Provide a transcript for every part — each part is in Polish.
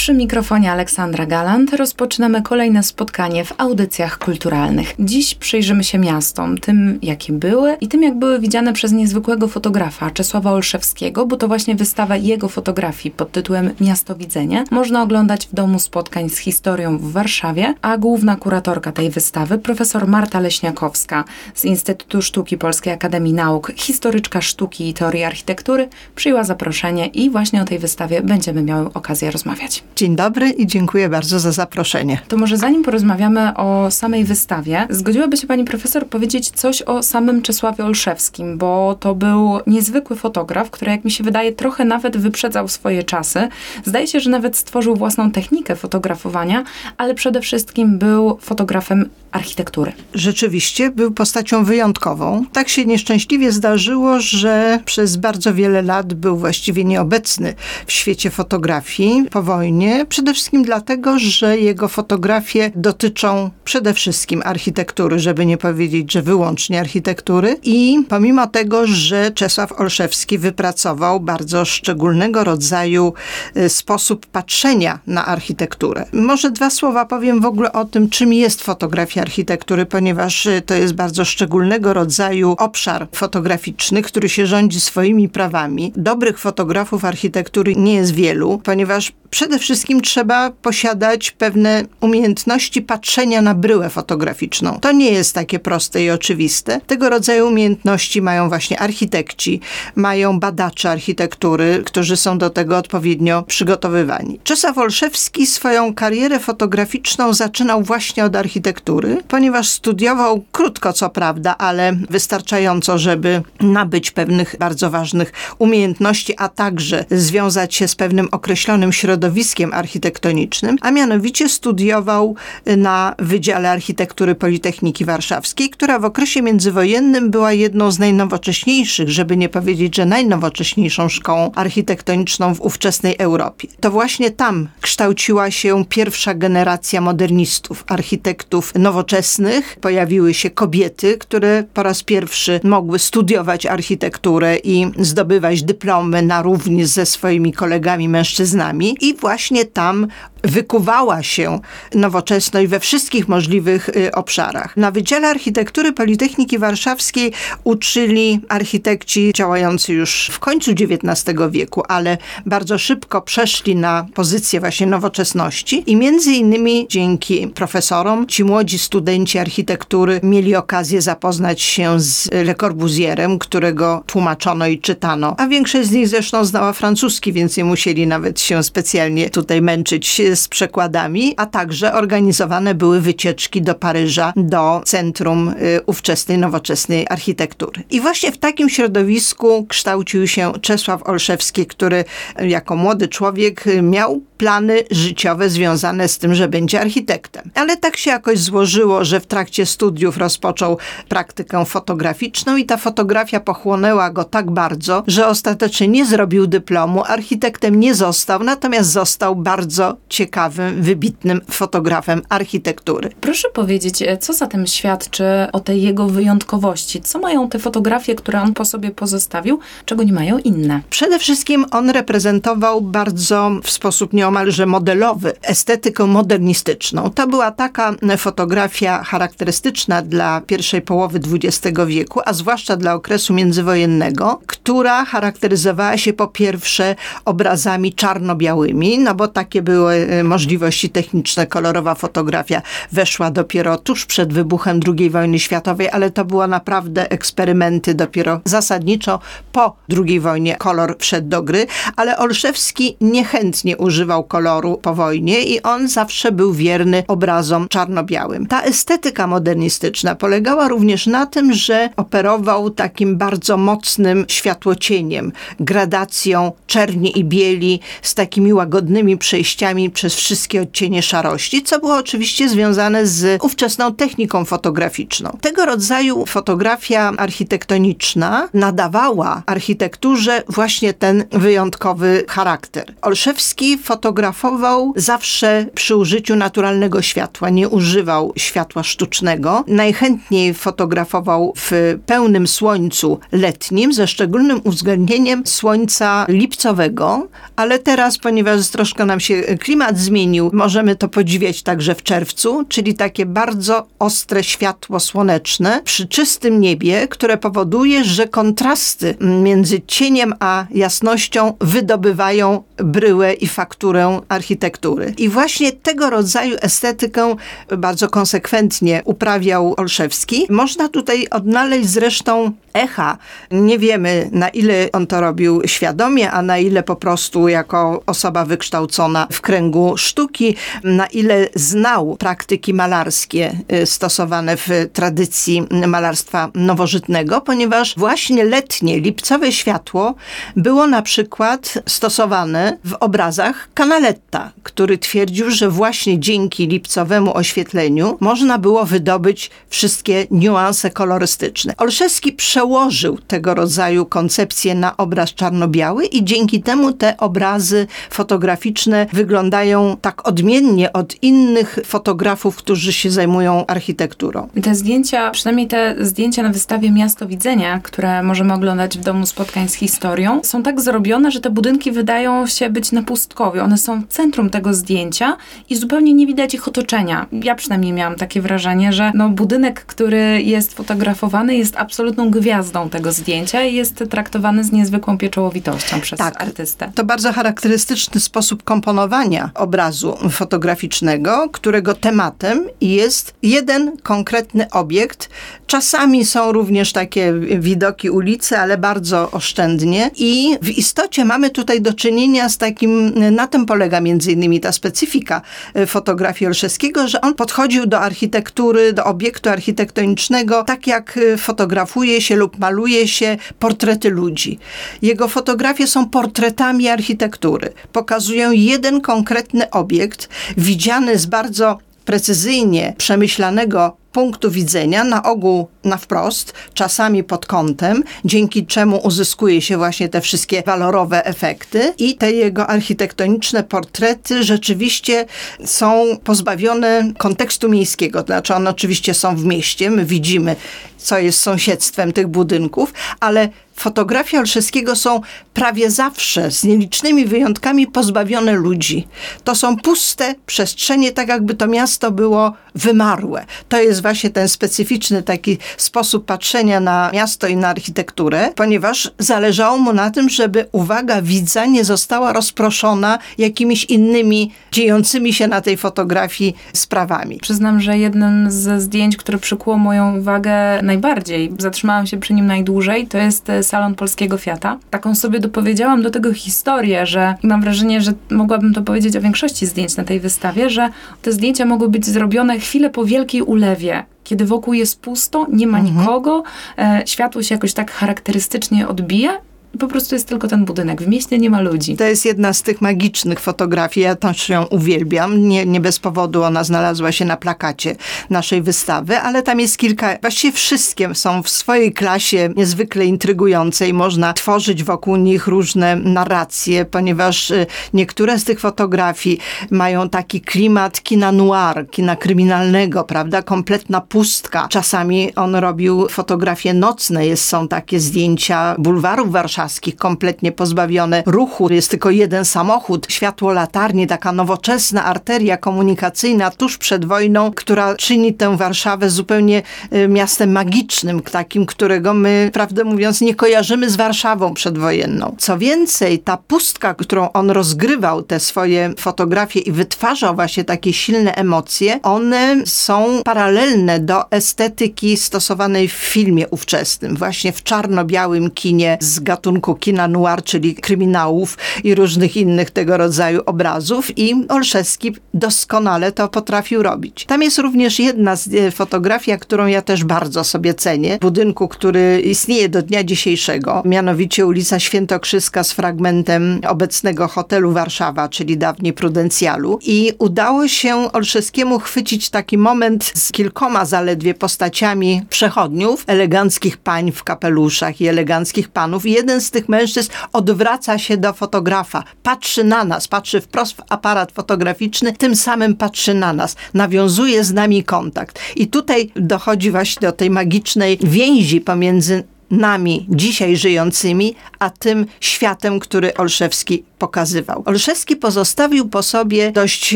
Przy mikrofonie Aleksandra Galant rozpoczynamy kolejne spotkanie w audycjach kulturalnych. Dziś przyjrzymy się miastom, tym jakie były i tym jak były widziane przez niezwykłego fotografa Czesława Olszewskiego, bo to właśnie wystawa jego fotografii pod tytułem Miasto Widzenia można oglądać w Domu Spotkań z Historią w Warszawie, a główna kuratorka tej wystawy, profesor Marta Leśniakowska z Instytutu Sztuki Polskiej Akademii Nauk, historyczka sztuki i teorii architektury, przyjęła zaproszenie i właśnie o tej wystawie będziemy miały okazję rozmawiać. Dzień dobry i dziękuję bardzo za zaproszenie. To może zanim porozmawiamy o samej wystawie, zgodziłaby się pani profesor powiedzieć coś o samym Czesławie Olszewskim, bo to był niezwykły fotograf, który jak mi się wydaje trochę nawet wyprzedzał swoje czasy. Zdaje się, że nawet stworzył własną technikę fotografowania, ale przede wszystkim był fotografem architektury. Rzeczywiście był postacią wyjątkową. Tak się nieszczęśliwie zdarzyło, że przez bardzo wiele lat był właściwie nieobecny w świecie fotografii po wojnie. Przede wszystkim dlatego, że jego fotografie dotyczą przede wszystkim architektury, żeby nie powiedzieć, że wyłącznie architektury. I pomimo tego, że Czesław Olszewski wypracował bardzo szczególnego rodzaju y, sposób patrzenia na architekturę. Może dwa słowa powiem w ogóle o tym, czym jest fotografia architektury, ponieważ y, to jest bardzo szczególnego rodzaju obszar fotograficzny, który się rządzi swoimi prawami. Dobrych fotografów architektury nie jest wielu, ponieważ przede wszystkim trzeba posiadać pewne umiejętności patrzenia na bryłę fotograficzną. To nie jest takie proste i oczywiste. Tego rodzaju umiejętności mają właśnie architekci, mają badacze architektury, którzy są do tego odpowiednio przygotowywani. Czesław Olszewski swoją karierę fotograficzną zaczynał właśnie od architektury, ponieważ studiował krótko, co prawda, ale wystarczająco, żeby nabyć pewnych bardzo ważnych umiejętności, a także związać się z pewnym określonym środowiskiem architektonicznym, a mianowicie studiował na Wydziale Architektury Politechniki Warszawskiej, która w okresie międzywojennym była jedną z najnowocześniejszych, żeby nie powiedzieć, że najnowocześniejszą szkołą architektoniczną w ówczesnej Europie. To właśnie tam kształciła się pierwsza generacja modernistów, architektów nowoczesnych. Pojawiły się kobiety, które po raz pierwszy mogły studiować architekturę i zdobywać dyplomy na równi ze swoimi kolegami mężczyznami. I właśnie tam wykuwała się nowoczesność we wszystkich możliwych y, obszarach. Na Wydziale Architektury Politechniki Warszawskiej uczyli architekci działający już w końcu XIX wieku, ale bardzo szybko przeszli na pozycję właśnie nowoczesności i między innymi dzięki profesorom ci młodzi studenci architektury mieli okazję zapoznać się z Le Corbusierem, którego tłumaczono i czytano, a większość z nich zresztą znała francuski, więc nie musieli nawet się specjalnie tutaj męczyć z przekładami, a także organizowane były wycieczki do Paryża, do centrum y, ówczesnej, nowoczesnej architektury. I właśnie w takim środowisku kształcił się Czesław Olszewski, który jako młody człowiek miał plany życiowe związane z tym, że będzie architektem. Ale tak się jakoś złożyło, że w trakcie studiów rozpoczął praktykę fotograficzną i ta fotografia pochłonęła go tak bardzo, że ostatecznie nie zrobił dyplomu, architektem nie został, natomiast został bardzo ciekawym, wybitnym fotografem architektury. Proszę powiedzieć, e, co zatem świadczy o tej jego wyjątkowości? Co mają te fotografie, które on po sobie pozostawił, czego nie mają inne? Przede wszystkim on reprezentował bardzo w sposób nieomalże modelowy estetykę modernistyczną. To była taka fotografia charakterystyczna dla pierwszej połowy XX wieku, a zwłaszcza dla okresu międzywojennego, która charakteryzowała się po pierwsze obrazami czarno-białymi, no bo takie były możliwości techniczne. Kolorowa fotografia weszła dopiero tuż przed wybuchem II wojny światowej, ale to były naprawdę eksperymenty dopiero zasadniczo po II wojnie kolor wszedł do gry, ale Olszewski niechętnie używał koloru po wojnie i on zawsze był wierny obrazom czarno-białym. Ta estetyka modernistyczna polegała również na tym, że operował takim bardzo mocnym światłocieniem, gradacją czerni i bieli z takimi łagodnymi przejściami przez wszystkie odcienie szarości, co było oczywiście związane z ówczesną techniką fotograficzną. Tego rodzaju fotografia architektoniczna nadawała architekturze właśnie ten wyjątkowy charakter. Olszewski fotografował zawsze przy użyciu naturalnego światła, nie używał światła sztucznego. Najchętniej fotografował w pełnym słońcu letnim, ze szczególnym uwzględnieniem słońca lipcowego, ale teraz, ponieważ troszkę nam się klimat zmienił, możemy to podziwiać także w czerwcu, czyli takie bardzo ostre światło słoneczne przy czystym niebie, które powoduje, że kontrasty między cieniem a jasnością wydobywają bryłę i fakturę architektury. I właśnie tego rodzaju estetykę bardzo konsekwentnie uprawiał Olszewski. Można tutaj odnaleźć zresztą echa. Nie wiemy, na ile on to robił świadomie, a na ile po prostu jako osoba wykształcona w kręgu sztuki, na ile znał praktyki malarskie y, stosowane w tradycji malarstwa nowożytnego, ponieważ właśnie letnie, lipcowe światło było na przykład stosowane w obrazach Canaletta, który twierdził, że właśnie dzięki lipcowemu oświetleniu można było wydobyć wszystkie niuanse kolorystyczne. Olszewski przełożył tego rodzaju koncepcję na obraz czarno-biały i dzięki temu te obrazy fotograficzne wyglądają tak odmiennie od innych fotografów, którzy się zajmują architekturą. Te zdjęcia, przynajmniej te zdjęcia na wystawie Miasto Widzenia, które możemy oglądać w Domu Spotkań z Historią, są tak zrobione, że te budynki wydają się być na pustkowie. One są w centrum tego zdjęcia i zupełnie nie widać ich otoczenia. Ja przynajmniej miałam takie wrażenie, że no, budynek, który jest fotografowany, jest absolutną gwiazdą tego zdjęcia i jest traktowany z niezwykłą pieczołowitością przez Tak. artystę. To bardzo charakterystyczny sposób komponowania obrazu fotograficznego, którego tematem jest jeden konkretny obiekt. Czasami są również takie widoki ulicy, ale bardzo oszczędnie. I w istocie mamy tutaj do czynienia z takim, na tym polega między innymi ta specyfika e, fotografii Olszewskiego, że on podchodził do architektury, do obiektu architektonicznego, tak jak e, fotografuje się lub maluje się portrety ludzi. Jego fotografie są portretami architektury. Pokazują jeden konkretny obiekt, widziany z bardzo precyzyjnie przemyślanego punktu widzenia, na ogół na wprost, czasami pod kątem, dzięki czemu uzyskuje się właśnie te wszystkie walorowe efekty i te jego architektoniczne portrety rzeczywiście są pozbawione kontekstu miejskiego, znaczy one oczywiście są w mieście, my widzimy, co jest sąsiedztwem tych budynków, ale fotografie Olszewskiego są prawie zawsze, z nielicznymi wyjątkami, pozbawione ludzi. To są puste przestrzenie, tak jakby to miasto było wymarłe. To jest właśnie ten specyficzny taki sposób patrzenia na miasto i na architekturę, ponieważ zależało mu na tym, żeby uwaga widza nie została rozproszona jakimiś innymi dziejącymi się na tej fotografii sprawami. Przyznam, że jednym ze zdjęć, które przykuło moją uwagę najbardziej, zatrzymałam się przy nim najdłużej, to jest e, salon Polskiego Fiata. Taką sobie dopowiedziałam do tego historię, że i mam wrażenie, że mogłabym to powiedzieć o większości zdjęć na tej wystawie, że te zdjęcia mogły być zrobione chwilę po wielkiej ulewie. Kiedy wokół jest pusto, nie ma nikogo, e, światło się jakoś tak charakterystycznie odbija po prostu jest tylko ten budynek. W mieście nie ma ludzi. To jest jedna z tych magicznych fotografii. Ja też ją uwielbiam. Nie, nie bez powodu ona znalazła się na plakacie naszej wystawy, ale tam jest kilka, właściwie wszystkie są w swojej klasie niezwykle intrygujące i można tworzyć wokół nich różne narracje, ponieważ y, niektóre z tych fotografii mają taki klimat kina noir, kina kryminalnego, prawda? Kompletna pustka. Czasami on robił fotografie nocne. Jest, są takie zdjęcia bulwarów warszawskich, kompletnie pozbawione ruchu. Jest tylko jeden samochód, światło latarni, taka nowoczesna arteria komunikacyjna tuż przed wojną, która czyni tę Warszawę zupełnie y, miastem magicznym, takim, którego my, prawdę mówiąc, nie kojarzymy z Warszawą przedwojenną. Co więcej, ta pustka, którą on rozgrywał te swoje fotografie i wytwarzał właśnie takie silne emocje, one są paralelne do estetyki stosowanej w filmie ówczesnym, właśnie w czarno-białym kinie z gatunku gatunku kina noir, czyli kryminałów i różnych innych tego rodzaju obrazów i Olszewski doskonale to potrafił robić. Tam jest również jedna e, fotografia, którą ja też bardzo sobie cenię, budynku, który istnieje do dnia dzisiejszego, mianowicie ulica Świętokrzyska z fragmentem obecnego hotelu Warszawa, czyli dawniej Prudencjalu i udało się Olszewskiemu chwycić taki moment z kilkoma zaledwie postaciami przechodniów, eleganckich pań w kapeluszach i eleganckich panów i jeden z tych mężczyzn odwraca się do fotografa, patrzy na nas, patrzy wprost w aparat fotograficzny, tym samym patrzy na nas, nawiązuje z nami kontakt. I tutaj dochodzi właśnie do tej magicznej więzi pomiędzy nami, dzisiaj żyjącymi, a tym światem, który Olszewski pokazywał. Olszewski pozostawił po sobie dość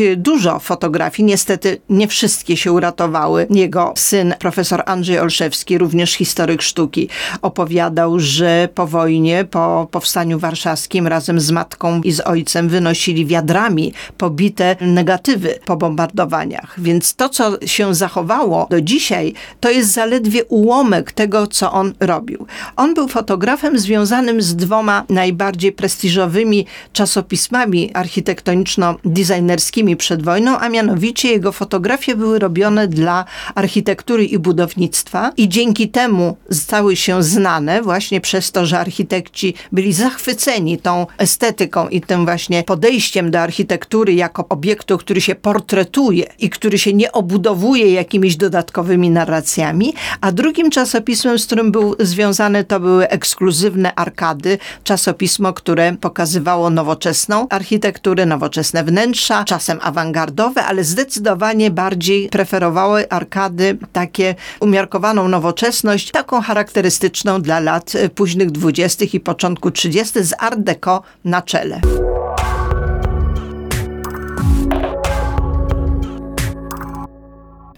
dużo fotografii. Niestety nie wszystkie się uratowały. Jego syn, profesor Andrzej Olszewski, również historyk sztuki, opowiadał, że po wojnie, po powstaniu warszawskim razem z matką i z ojcem wynosili wiadrami pobite negatywy po bombardowaniach. Więc to, co się zachowało do dzisiaj, to jest zaledwie ułomek tego, co on robił. On był fotografem związanym z dwoma najbardziej prestiżowymi czasopismami architektoniczno-designerskimi przed wojną, a mianowicie jego fotografie były robione dla architektury i budownictwa i dzięki temu stały się znane właśnie przez to, że architekci byli zachwyceni tą estetyką i tym właśnie podejściem do architektury jako obiektu, który się portretuje i który się nie obudowuje jakimiś dodatkowymi narracjami, a drugim czasopismem, z którym był związany, to były ekskluzywne arkady, czasopismo, które pokazywało nowoczesną architekturę, nowoczesne wnętrza, czasem awangardowe, ale zdecydowanie bardziej preferowały arkady takie umiarkowaną nowoczesność, taką charakterystyczną dla lat e, późnych dwudziestych i początku trzydziestych z art deco na czele.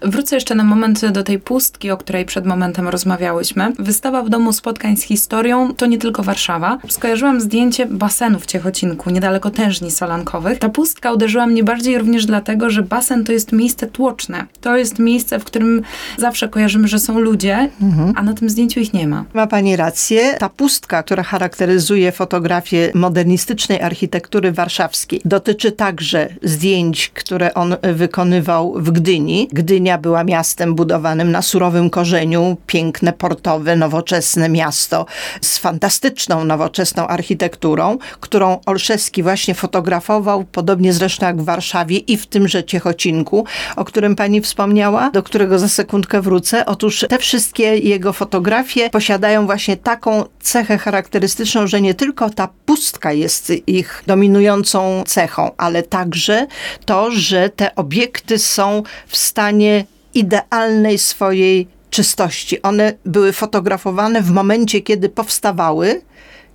Wrócę jeszcze na moment do tej pustki, o której przed momentem rozmawiałyśmy. Wystawa w domu spotkań z historią to nie tylko Warszawa. Skojarzyłam zdjęcie basenu w Ciechocinku, niedaleko tężni solankowych. Ta pustka uderzyła mnie bardziej również dlatego, że basen to jest miejsce tłoczne. To jest miejsce, w którym zawsze kojarzymy, że są ludzie, mhm. a na tym zdjęciu ich nie ma. Ma pani rację. Ta pustka, która charakteryzuje fotografię modernistycznej architektury warszawskiej, dotyczy także zdjęć, które on wykonywał w Gdyni. Gdynia Gdynia była miastem budowanym na surowym korzeniu, piękne, portowe, nowoczesne miasto z fantastyczną, nowoczesną architekturą, którą Olszewski właśnie fotografował, podobnie zresztą jak w Warszawie i w tymże Ciechocinku, o którym pani wspomniała, do którego za sekundkę wrócę. Otóż te wszystkie jego fotografie posiadają właśnie taką cechę charakterystyczną, że nie tylko ta pustka jest ich dominującą cechą, ale także to, że te obiekty są w stanie idealnej swojej czystości. One były fotografowane w momencie, kiedy powstawały,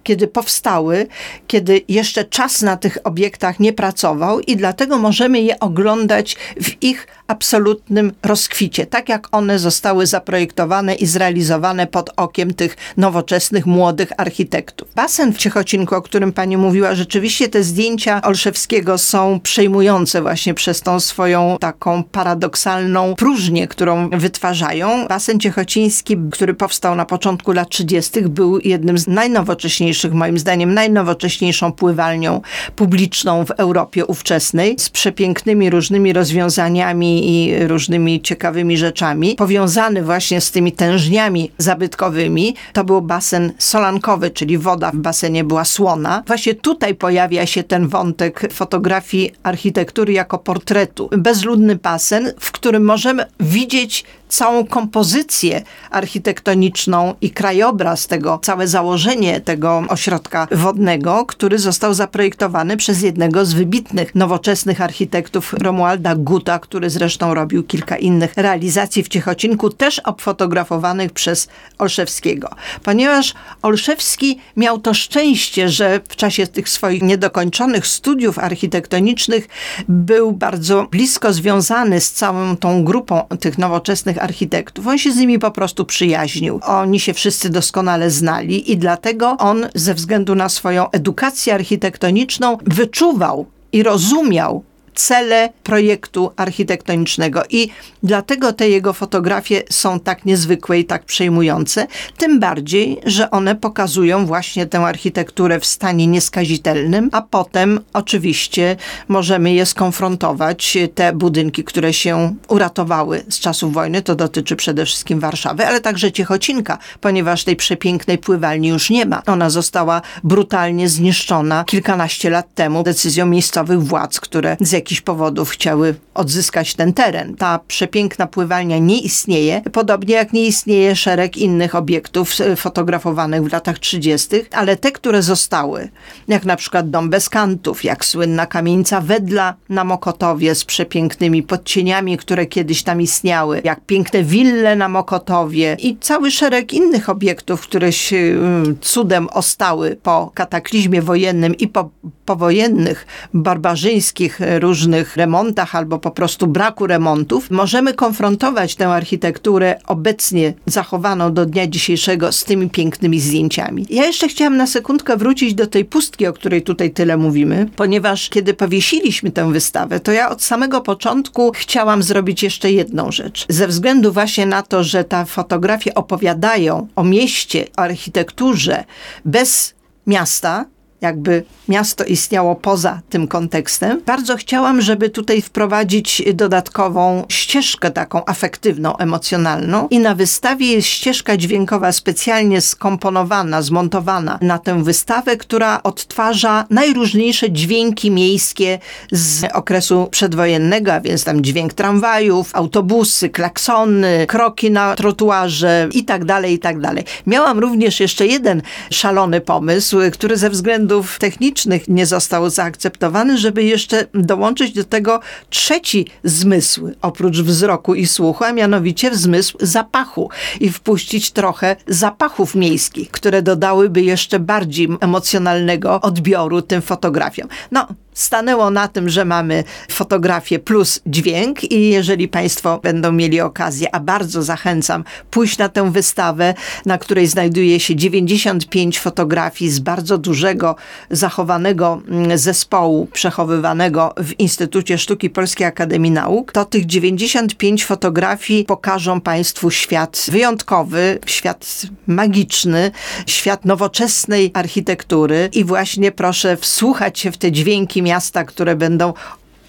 kiedy powstały, kiedy jeszcze czas na tych obiektach nie pracował i dlatego możemy je oglądać w ich absolutnym rozkwicie, tak jak one zostały zaprojektowane i zrealizowane pod okiem tych nowoczesnych, młodych architektów. Basen w Ciechocinku, o którym pani mówiła, rzeczywiście te zdjęcia Olszewskiego są przejmujące właśnie przez tą swoją taką paradoksalną próżnię, którą wytwarzają. Basen ciechociński, który powstał na początku lat 30., był jednym z najnowocześniejszych, moim zdaniem, najnowocześniejszą pływalnią publiczną w Europie ówczesnej, z przepięknymi różnymi rozwiązaniami i różnymi ciekawymi rzeczami, powiązany właśnie z tymi tężniami zabytkowymi, to był basen solankowy, czyli woda w basenie była słona. Właśnie tutaj pojawia się ten wątek fotografii architektury jako portretu. Bezludny basen, w którym możemy widzieć całą kompozycję architektoniczną i krajobraz tego, całe założenie tego ośrodka wodnego, który został zaprojektowany przez jednego z wybitnych nowoczesnych architektów Romualda Guta, który zresztą robił kilka innych realizacji w Ciechocinku, też obfotografowanych przez Olszewskiego. Ponieważ Olszewski miał to szczęście, że w czasie tych swoich niedokończonych studiów architektonicznych był bardzo blisko związany z całą tą grupą tych nowoczesnych architektów. On się z nimi po prostu przyjaźnił. Oni się wszyscy doskonale znali i dlatego on ze względu na swoją edukację architektoniczną wyczuwał i rozumiał cele projektu architektonicznego i dlatego te jego fotografie są tak niezwykłe i tak przejmujące, tym bardziej, że one pokazują właśnie tę architekturę w stanie nieskazitelnym, a potem oczywiście możemy je skonfrontować, te budynki, które się uratowały z czasów wojny, to dotyczy przede wszystkim Warszawy, ale także Ciechocinka, ponieważ tej przepięknej pływalni już nie ma. Ona została brutalnie zniszczona kilkanaście lat temu decyzją miejscowych władz, które z jakichś powodów chciały odzyskać ten teren. Ta przepiękna pływalnia nie istnieje, podobnie jak nie istnieje szereg innych obiektów e, fotografowanych w latach 30., ale te, które zostały, jak na przykład Dom bez kantów, jak słynna kamienica Wedla na Mokotowie z przepięknymi podcieniami, które kiedyś tam istniały, jak piękne wille na Mokotowie i cały szereg innych obiektów, które się mm, cudem ostały po kataklizmie wojennym i po powojennych, barbarzyńskich różnych remontach albo po prostu braku remontów, możemy konfrontować tę architekturę obecnie zachowaną do dnia dzisiejszego z tymi pięknymi zdjęciami. Ja jeszcze chciałam na sekundkę wrócić do tej pustki, o której tutaj tyle mówimy, ponieważ kiedy powiesiliśmy tę wystawę, to ja od samego początku chciałam zrobić jeszcze jedną rzecz. Ze względu właśnie na to, że te fotografie opowiadają o mieście, architekturze bez miasta, jakby miasto istniało poza tym kontekstem. Bardzo chciałam, żeby tutaj wprowadzić dodatkową ścieżkę taką afektywną, emocjonalną i na wystawie jest ścieżka dźwiękowa specjalnie skomponowana, zmontowana na tę wystawę, która odtwarza najróżniejsze dźwięki miejskie z okresu przedwojennego, a więc tam dźwięk tramwajów, autobusy, klaksony, kroki na trotuarze i tak dalej, i tak dalej. Miałam również jeszcze jeden szalony pomysł, który ze względu technicznych nie został zaakceptowany, żeby jeszcze dołączyć do tego trzeci zmysł, oprócz wzroku i słuchu, a mianowicie zmysł zapachu i wpuścić trochę zapachów miejskich, które dodałyby jeszcze bardziej emocjonalnego odbioru tym fotografiom. No, stanęło na tym, że mamy fotografię plus dźwięk i jeżeli Państwo będą mieli okazję, a bardzo zachęcam, pójść na tę wystawę, na której znajduje się 95 fotografii z bardzo dużego zachowanego mm, zespołu przechowywanego w Instytucie Sztuki Polskiej Akademii Nauk, to tych 95 fotografii pokażą Państwu świat wyjątkowy, świat magiczny, świat nowoczesnej architektury i właśnie proszę wsłuchać się w te dźwięki miasta, które będą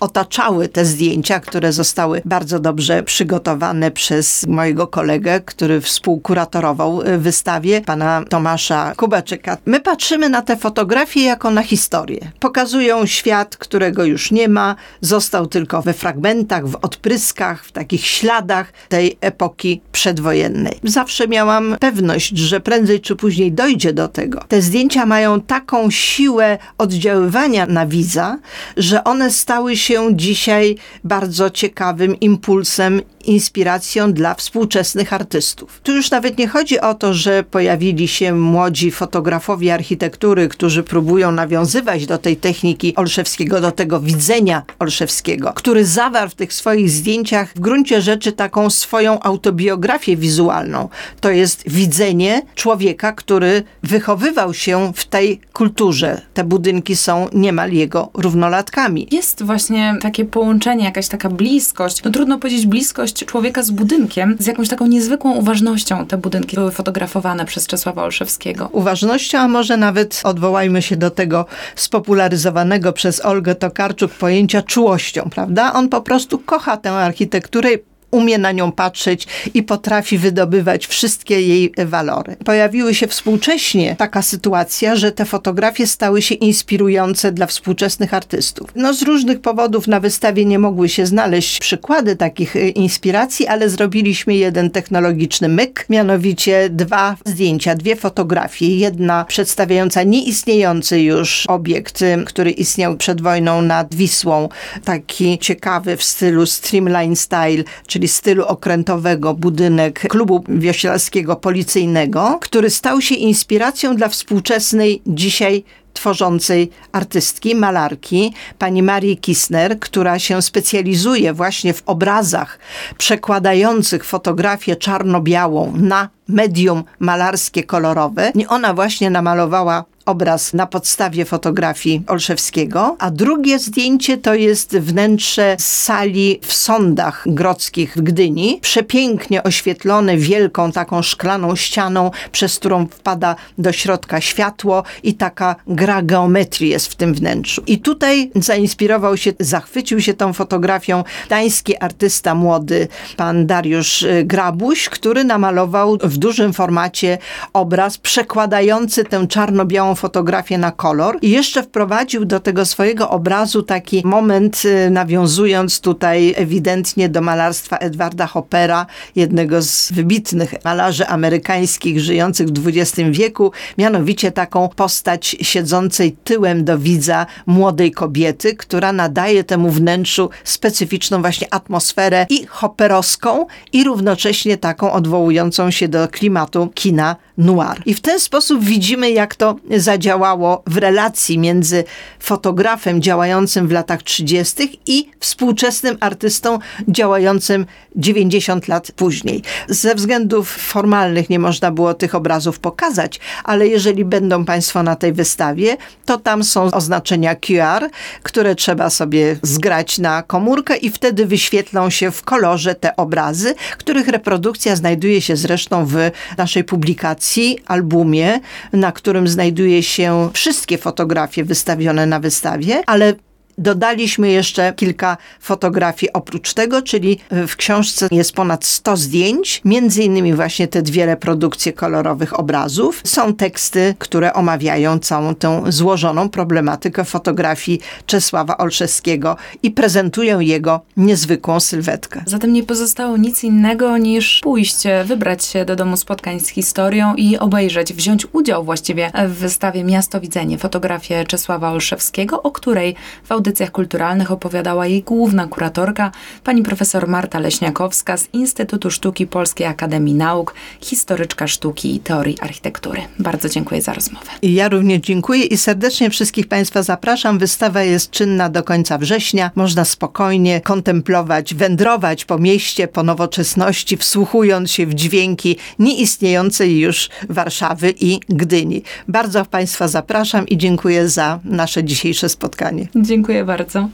otaczały te zdjęcia, które zostały bardzo dobrze przygotowane przez mojego kolegę, który współkuratorował y, wystawie, pana Tomasza Kubaczyka. My patrzymy na te fotografie jako na historię. Pokazują świat, którego już nie ma, został tylko we fragmentach, w odpryskach, w takich śladach tej epoki przedwojennej. Zawsze miałam pewność, że prędzej czy później dojdzie do tego. Te zdjęcia mają taką siłę oddziaływania na widza, że one stały się się dzisiaj bardzo ciekawym impulsem, inspiracją dla współczesnych artystów. Tu już nawet nie chodzi o to, że pojawili się młodzi fotografowie architektury, którzy próbują nawiązywać do tej techniki Olszewskiego, do tego widzenia Olszewskiego, który zawarł w tych swoich zdjęciach w gruncie rzeczy taką swoją autobiografię wizualną. To jest widzenie człowieka, który wychowywał się w tej kulturze. Te budynki są niemal jego równolatkami. Jest właśnie takie połączenie, jakaś taka bliskość. No trudno powiedzieć bliskość człowieka z budynkiem, z jakąś taką niezwykłą uważnością te budynki były fotografowane przez Czesława Olszewskiego. Uważnością, a może nawet odwołajmy się do tego spopularyzowanego przez Olgę Tokarczuk pojęcia czułością, prawda? On po prostu kocha tę architekturę umie na nią patrzeć i potrafi wydobywać wszystkie jej walory. Pojawiły się współcześnie taka sytuacja, że te fotografie stały się inspirujące dla współczesnych artystów. No z różnych powodów na wystawie nie mogły się znaleźć przykłady takich e, inspiracji, ale zrobiliśmy jeden technologiczny myk, mianowicie dwa zdjęcia, dwie fotografie. Jedna przedstawiająca nieistniejący już obiekt, e, który istniał przed wojną nad Wisłą, taki ciekawy w stylu streamline style, czyli czyli stylu okrętowego budynek klubu wioślarskiego policyjnego, który stał się inspiracją dla współczesnej dzisiaj tworzącej artystki, malarki, pani Marii Kisner, która się specjalizuje właśnie w obrazach przekładających fotografię czarno-białą na medium malarskie kolorowe. Ona właśnie namalowała obraz na podstawie fotografii Olszewskiego, a drugie zdjęcie to jest wnętrze sali w sądach grodzkich w Gdyni, przepięknie oświetlone wielką taką szklaną ścianą, przez którą wpada do środka światło i taka gra geometrii jest w tym wnętrzu. I tutaj zainspirował się, zachwycił się tą fotografią dański artysta młody, pan Dariusz y, Grabuś, który namalował w dużym formacie obraz przekładający tę czarno-białą fotografię na kolor. I jeszcze wprowadził do tego swojego obrazu taki moment, y, nawiązując tutaj ewidentnie do malarstwa Edwarda Hoppera, jednego z wybitnych malarzy amerykańskich żyjących w XX wieku, mianowicie taką postać siedzącej tyłem do widza młodej kobiety, która nadaje temu wnętrzu specyficzną właśnie atmosferę i hopperowską i równocześnie taką odwołującą się do klimatu kina noir. I w ten sposób widzimy, jak to zadziałało w relacji między fotografem działającym w latach 30. i współczesnym artystą działającym 90 lat później. Ze względów formalnych nie można było tych obrazów pokazać, ale jeżeli będą Państwo na tej wystawie, to tam są oznaczenia QR, które trzeba sobie zgrać na komórkę i wtedy wyświetlą się w kolorze te obrazy, których reprodukcja znajduje się zresztą w naszej publikacji, albumie, na którym znajduje się wszystkie fotografie wystawione na wystawie, ale Dodaliśmy jeszcze kilka fotografii oprócz tego, czyli w książce jest ponad 100 zdjęć, między innymi właśnie te dwie reprodukcje kolorowych obrazów. Są teksty, które omawiają całą tę złożoną problematykę fotografii Czesława Olszewskiego i prezentują jego niezwykłą sylwetkę. Zatem nie pozostało nic innego niż pójść, wybrać się do domu spotkań z historią i obejrzeć, wziąć udział właściwie w wystawie Miasto Widzenie, fotografię Czesława Olszewskiego, o której w audycjach kulturalnych opowiadała jej główna kuratorka, pani profesor Marta Leśniakowska z Instytutu Sztuki Polskiej Akademii Nauk, historyczka sztuki i teorii architektury. Bardzo dziękuję za rozmowę. Ja również dziękuję i serdecznie wszystkich Państwa zapraszam. Wystawa jest czynna do końca września. Można spokojnie kontemplować, wędrować po mieście, po nowoczesności, wsłuchując się w dźwięki nieistniejącej już Warszawy i Gdyni. Bardzo Państwa zapraszam i dziękuję za nasze dzisiejsze spotkanie. Dziękuję bardzo.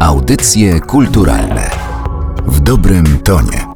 Audycje kulturalne w dobrym tonie.